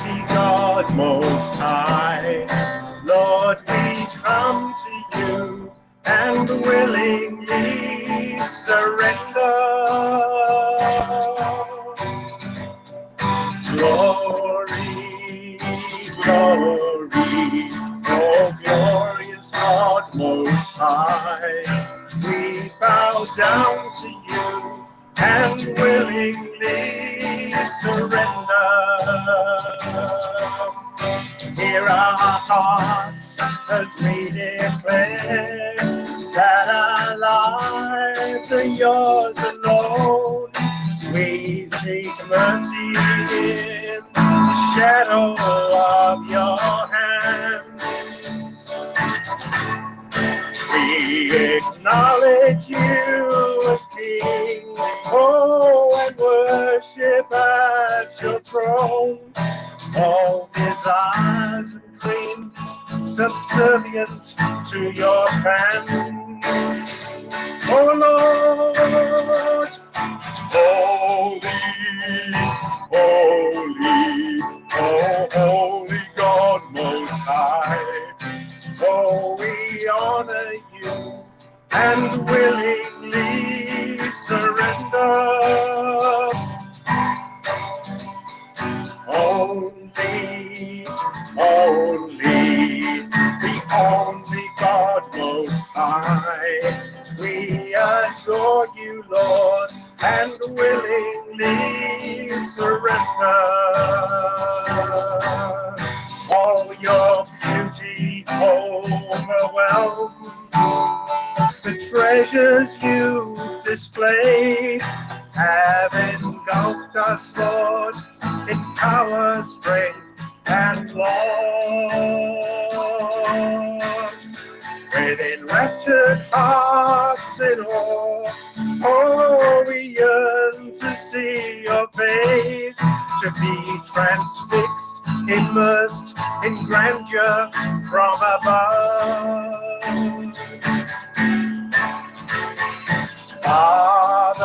Almighty God Most High, Lord, we come to you and willingly surrender. Glory, glory, oh glorious God Most High, we bow down to you and willingly Hear our hearts as we declare that our lives are yours alone. We seek mercy in the shadow of your hands. We acknowledge you as King, oh, and worship at your throne. All desires and dreams subservient to your plan. Oh Lord, holy, holy, oh holy God most high. Oh, we honor you and willingly surrender. Only, and willingly surrender. All your beauty overwhelms the treasures you've displayed have engulfed us, Lord, in power, strength, and love. With enraptured hearts in awe, be transfixed, immersed in grandeur from above. Father,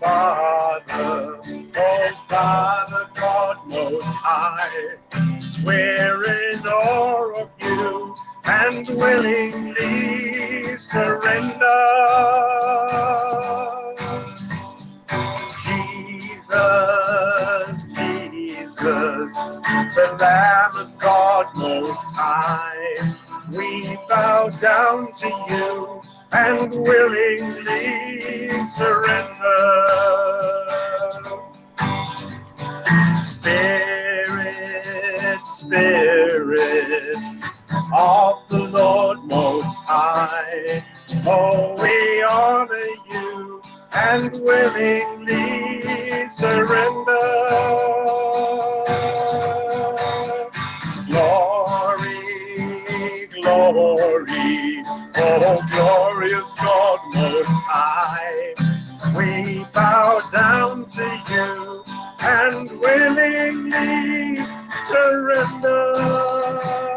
Father, oh Father God most high, we're in awe of you and willingly surrender. Jesus, the Lamb of God most high, we bow down to you and willingly surrender. Spirit, Spirit of the Lord Most High, oh, we honor you and willingly surrender. Oh glorious God Most High, we bow down to you and willingly surrender.